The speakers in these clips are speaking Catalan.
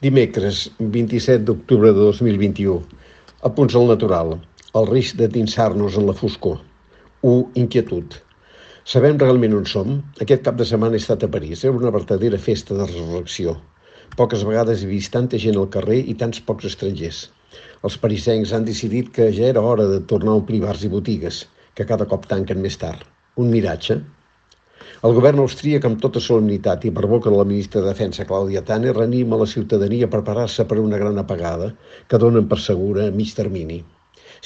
Dimecres, 27 d'octubre de 2021. Apunts al natural. El risc de tinsar-nos en la foscor. 1. Inquietud. Sabem realment on som? Aquest cap de setmana he estat a París. Era una verdadera festa de resurrecció. Poques vegades he vist tanta gent al carrer i tants pocs estrangers. Els parisencs han decidit que ja era hora de tornar a omplir bars i botigues, que cada cop tanquen més tard. Un miratge? El govern austríac, amb tota solemnitat i per boca de la ministra de Defensa, Clàudia Tanner, renima la ciutadania a preparar-se per una gran apagada que donen per segura a mig termini.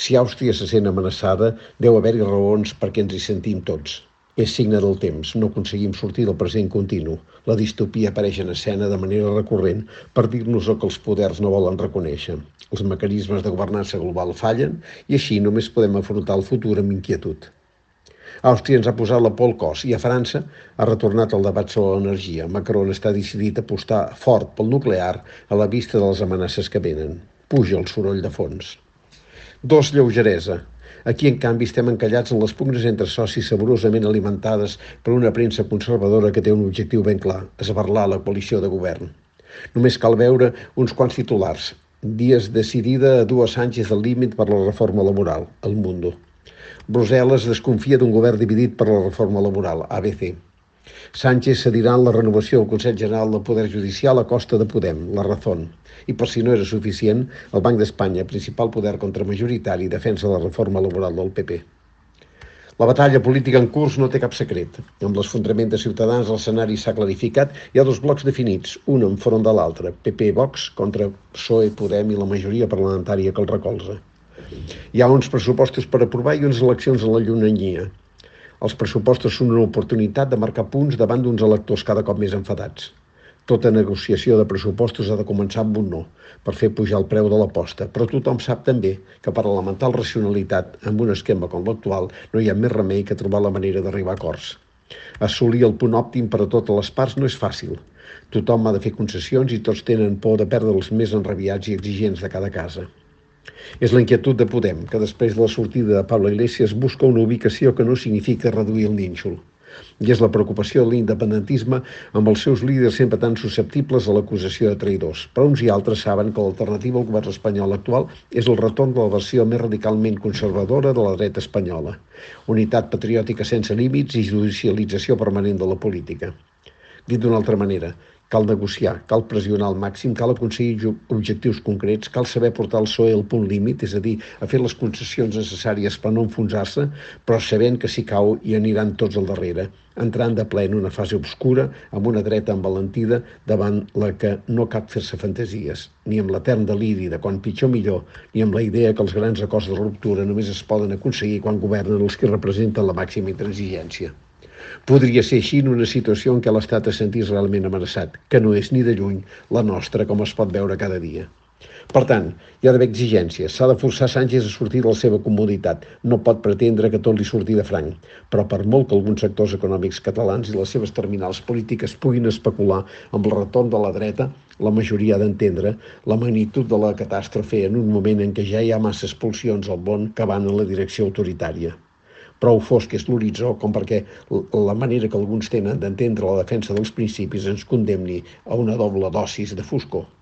Si Àustria se sent amenaçada, deu haver-hi raons perquè ens hi sentim tots. És signe del temps, no aconseguim sortir del present continu. La distopia apareix en escena de manera recurrent per dir-nos el que els poders no volen reconèixer. Els mecanismes de governança global fallen i així només podem afrontar el futur amb inquietud. Àustria ens ha posat la por al cos i a França ha retornat el debat sobre l'energia. Macron està decidit a apostar fort pel nuclear a la vista de les amenaces que venen. Puja el soroll de fons. Dos, lleugeresa. Aquí, en canvi, estem encallats en les pugnes entre socis saborosament alimentades per una premsa conservadora que té un objectiu ben clar, esbarlar la coalició de govern. Només cal veure uns quants titulars. Dies decidida a dues Sánchez del límit per la reforma laboral, el Mundo. Brussel·les desconfia d'un govern dividit per la reforma laboral, ABC. Sánchez cedirà en la renovació del Consell General del Poder Judicial a costa de Podem, la Razón. I per si no era suficient, el Banc d'Espanya, principal poder contramajoritari, defensa la reforma laboral del PP. La batalla política en curs no té cap secret. Amb l'esfondrament de Ciutadans l'escenari s'ha clarificat. Hi ha dos blocs definits, un enfront de l'altre, PP-Vox contra PSOE, Podem i la majoria parlamentària que el recolza. Hi ha uns pressupostos per aprovar i unes eleccions en la llunanyia. Els pressupostos són una oportunitat de marcar punts davant d'uns electors cada cop més enfadats. Tota negociació de pressupostos ha de començar amb un no, per fer pujar el preu de l'aposta, però tothom sap també que per elemental racionalitat, amb un esquema com l'actual, no hi ha més remei que trobar la manera d'arribar a acords. Assolir el punt òptim per a totes les parts no és fàcil. Tothom ha de fer concessions i tots tenen por de perdre els més enrabiats i exigents de cada casa. És la inquietud de Podem, que després de la sortida de Pablo Iglesias busca una ubicació que no significa reduir el nínxol. I és la preocupació de l'independentisme amb els seus líders sempre tan susceptibles a l'acusació de traïdors. Però uns i altres saben que l'alternativa al govern espanyol actual és el retorn de la versió més radicalment conservadora de la dreta espanyola. Unitat patriòtica sense límits i judicialització permanent de la política. Dit d'una altra manera, Cal negociar, cal pressionar al màxim, cal aconseguir objectius concrets, cal saber portar el PSOE al punt límit, és a dir, a fer les concessions necessàries per no enfonsar-se, però sabent que si cau hi aniran tots al darrere, entrant de ple en una fase obscura, amb una dreta envalentida davant la que no cap fer-se fantasies, ni amb l'etern deliri de quan pitjor millor, ni amb la idea que els grans acords de ruptura només es poden aconseguir quan governen els que representen la màxima intransigència. Podria ser així en una situació en què l'Estat es sentís realment amenaçat, que no és ni de lluny la nostra, com es pot veure cada dia. Per tant, hi ha d'haver exigències. S'ha de forçar Sánchez a sortir de la seva comoditat. No pot pretendre que tot li surti de franc. Però per molt que alguns sectors econòmics catalans i les seves terminals polítiques puguin especular amb el retorn de la dreta, la majoria ha d'entendre la magnitud de la catàstrofe en un moment en què ja hi ha massa expulsions al món que van en la direcció autoritària prou fosc és l'horitzó com perquè la manera que alguns tenen d'entendre la defensa dels principis ens condemni a una doble dosis de foscor.